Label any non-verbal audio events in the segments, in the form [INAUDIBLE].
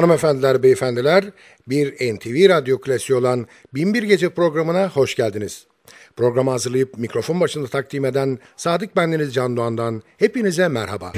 Hanımefendiler, beyefendiler, bir NTV Radyo klasiği olan Binbir Gece programına hoş geldiniz. Programı hazırlayıp mikrofon başında takdim eden Sadık Bendeniz Can Doğan'dan hepinize merhaba.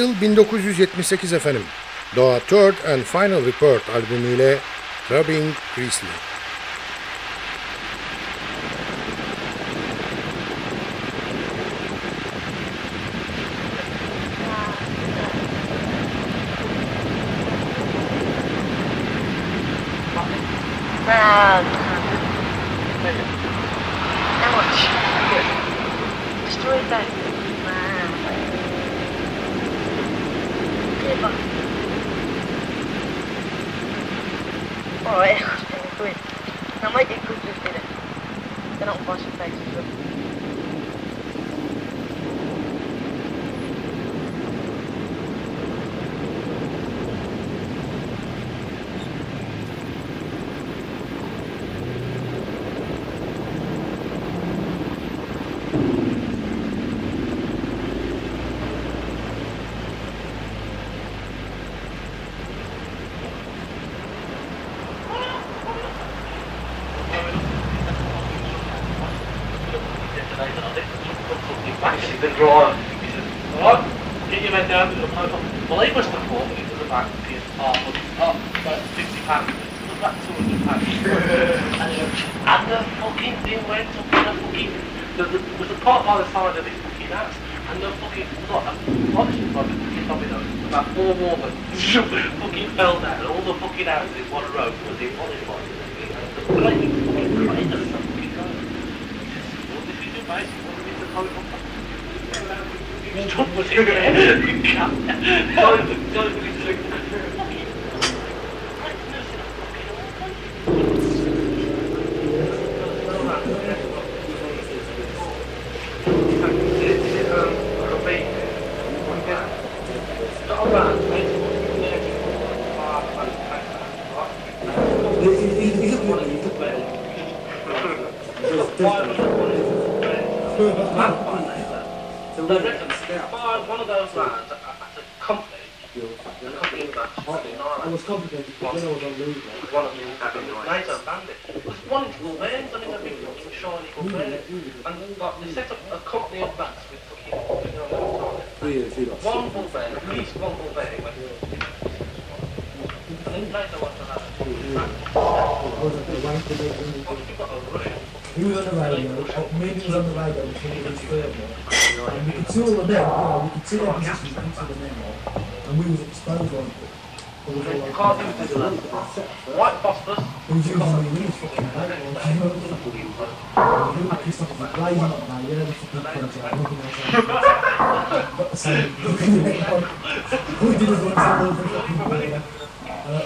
Yıl 1978 efendim. Doğa Third and Final Report albümüyle Rubbing Priestley. Fucking fell down. All the fucking houses in one row was in one one. The flaming fucking crane of the fucking guy. What [LAUGHS] did you do, mate? What did you do? How it Stop was in there. You can't. Don't, don't be so fucking. One of those lads at a company, the company was actually oh, It was complicated because then I was on leave. one of them the laser bandit. It was one little vans, I mean, a big fucking shiny little van. And like, they set up a company of vans with fucking, you know, Three years, three lots. one full van, at least one full. Went, and then later went to that. I was at the rank of it when What, you got a Russian? He was on the radio, or maybe he was on the radio until he was third. And we could see all the men, you know, we could see our positions, we could see the men now. And we was exposed on it. It was all You can't do this, lad. White phosphorus. it was using me, we was fucking hate, you know. He was pissed off, like, blazing up now, yeah, the fucking punch out, nothing else. But the same, we did it once, all over fucking border.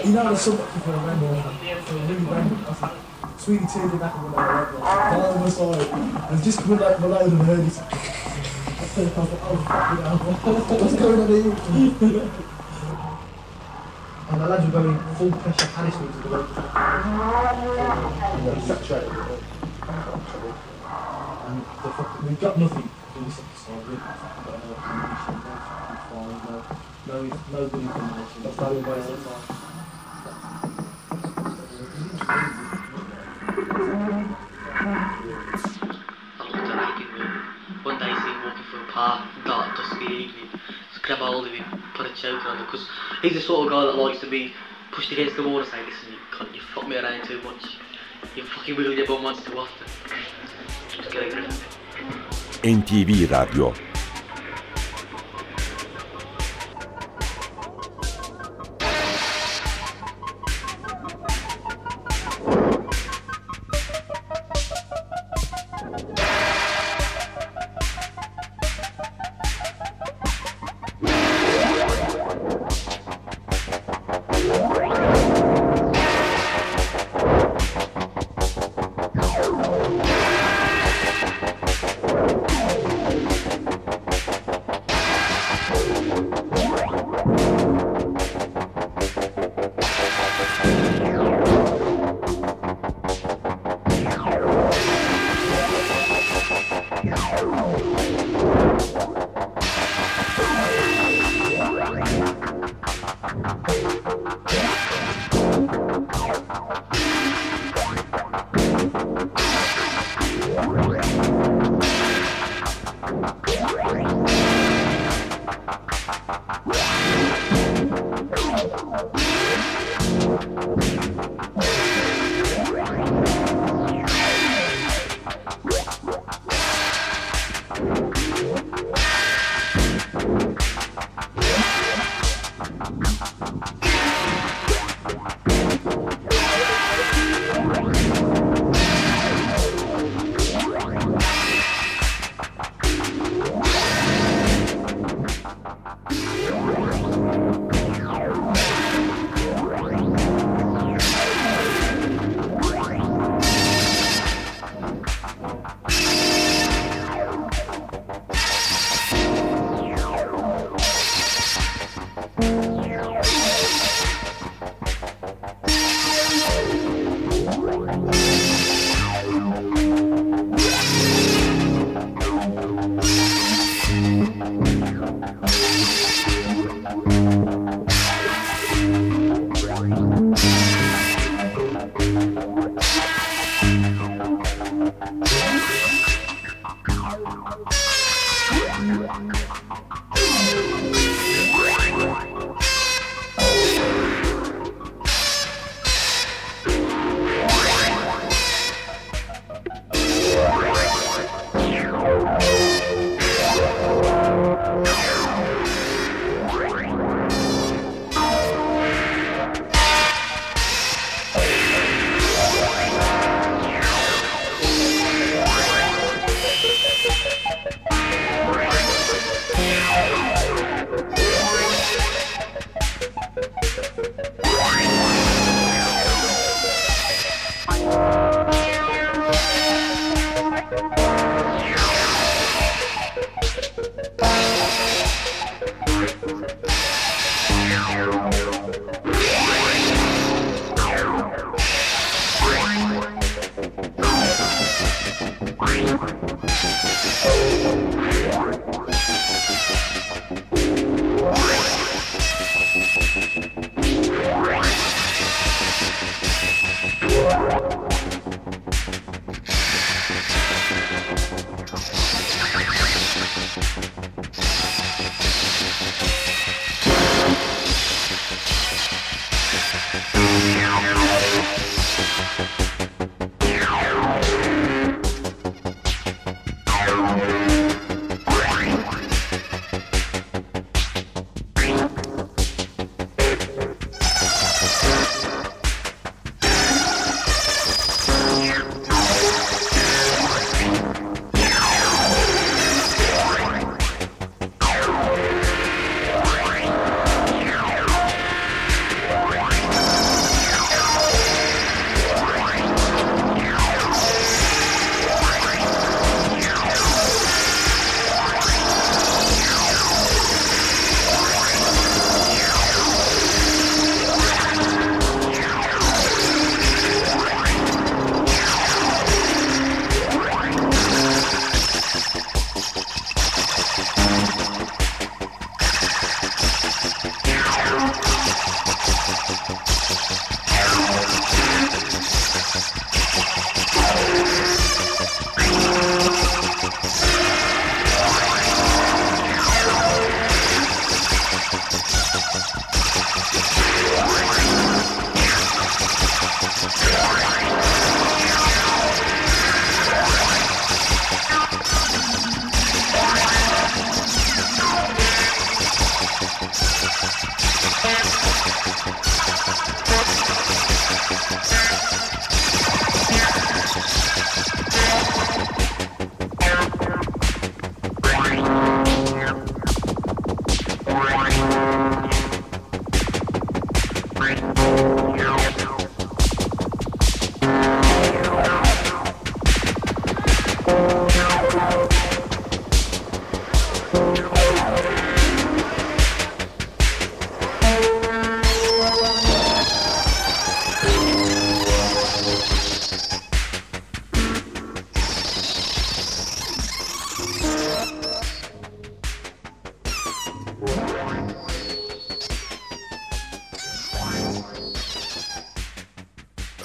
You know, there's so much people there, so really random. Sweetie turned it back went out like. Down the side. And just coming like below and heard. I was like, oh, fuck it. What's going on here? and the lads were going full pressure Palace to the road. And they saturated it. And the we got nothing. We the side. Got no ammunition, no fucking no, no, information. That's how we went park, dark, dusty evening. Hold of him, put a choke on him, because he's the sort of guy that likes to be pushed against the wall and say, listen, you you fuck me around too much. You fucking wiggle your bum once too often. Just get a grip. NTV Radyo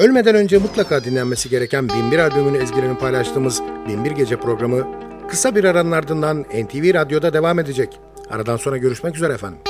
Ölmeden önce mutlaka dinlenmesi gereken Binbir albümünün ezgilerini paylaştığımız Binbir Gece programı kısa bir aranın ardından NTV Radyo'da devam edecek. Aradan sonra görüşmek üzere efendim.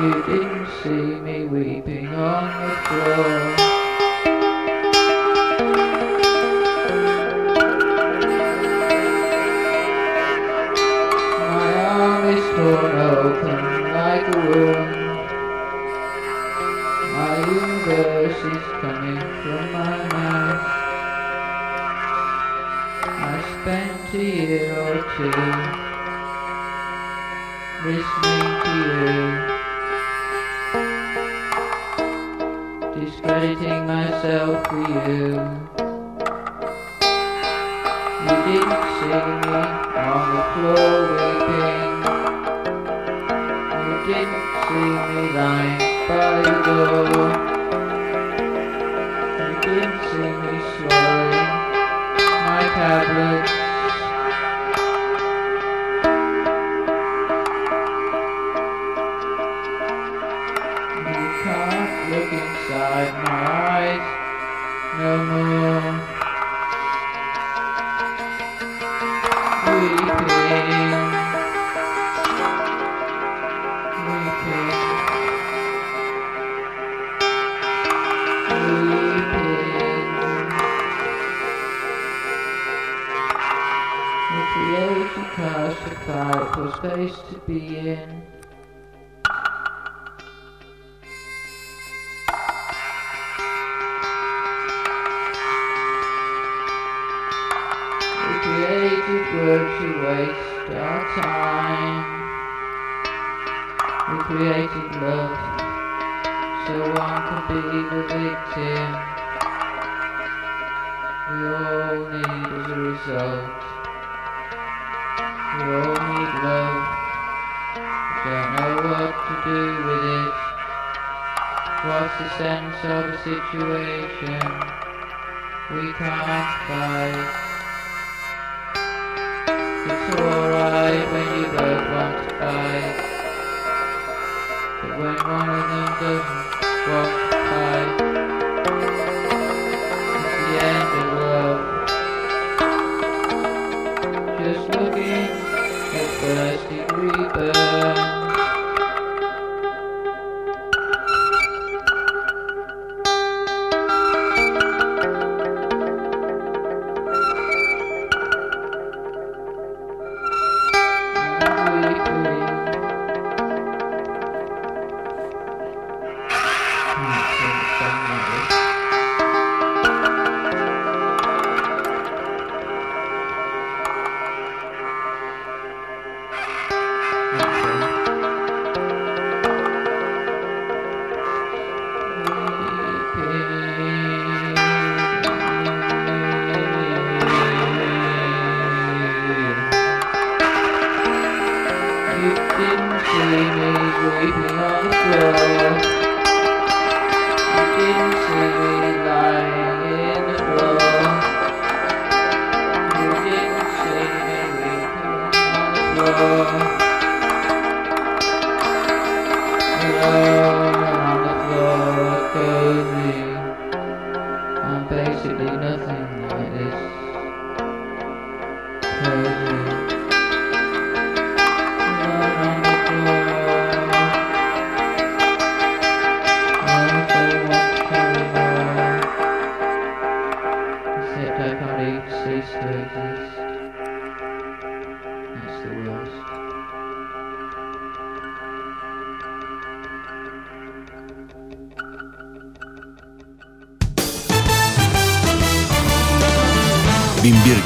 You didn't see me weeping on the floor. My arm is torn open like a wound. My universe is coming from my mouth. I spent a year or two listening to you, discrediting myself for you. You didn't see me on the floor weeping. You didn't see me lying by the door. You didn't see me swallowing my tablets. Space to be in.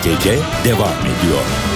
Gece devam ediyor.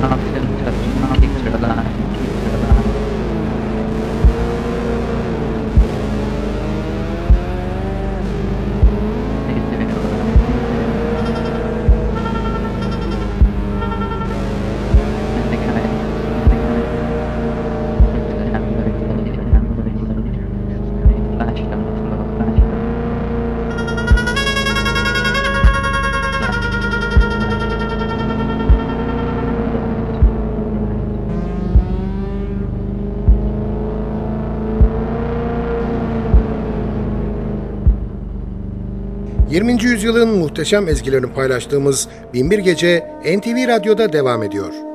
上が。20. yüzyılın muhteşem ezgilerini paylaştığımız Binbir Gece NTV Radyo'da devam ediyor.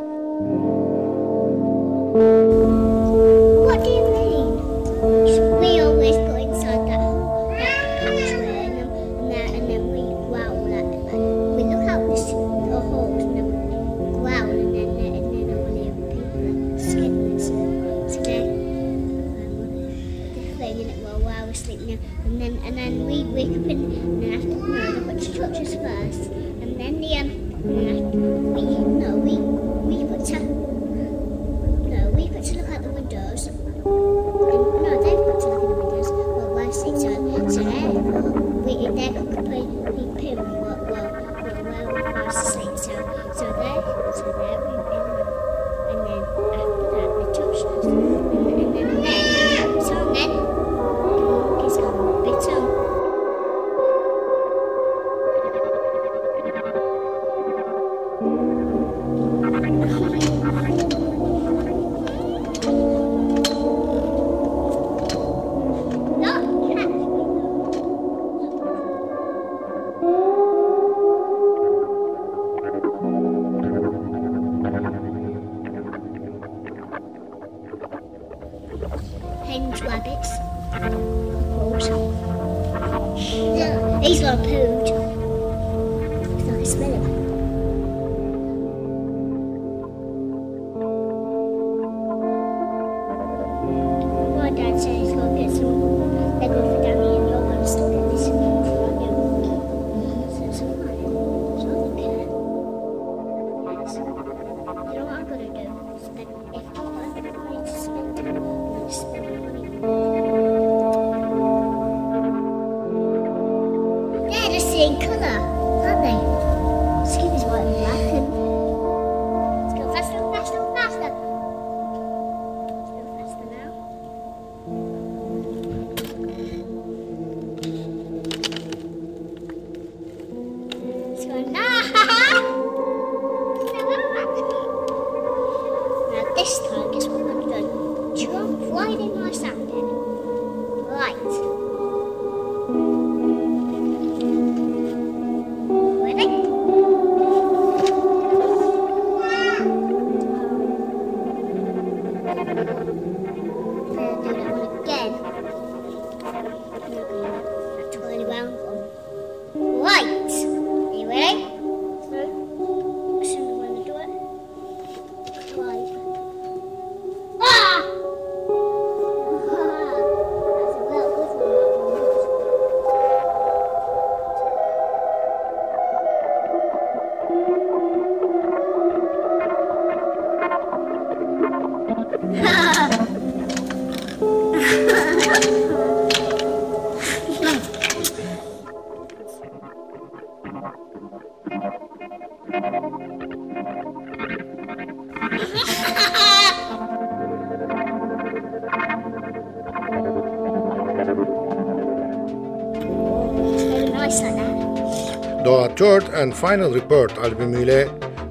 Doğa Third and Final Report albümüyle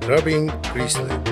rubbing Priestley.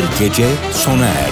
Binbir Gece sona erdi.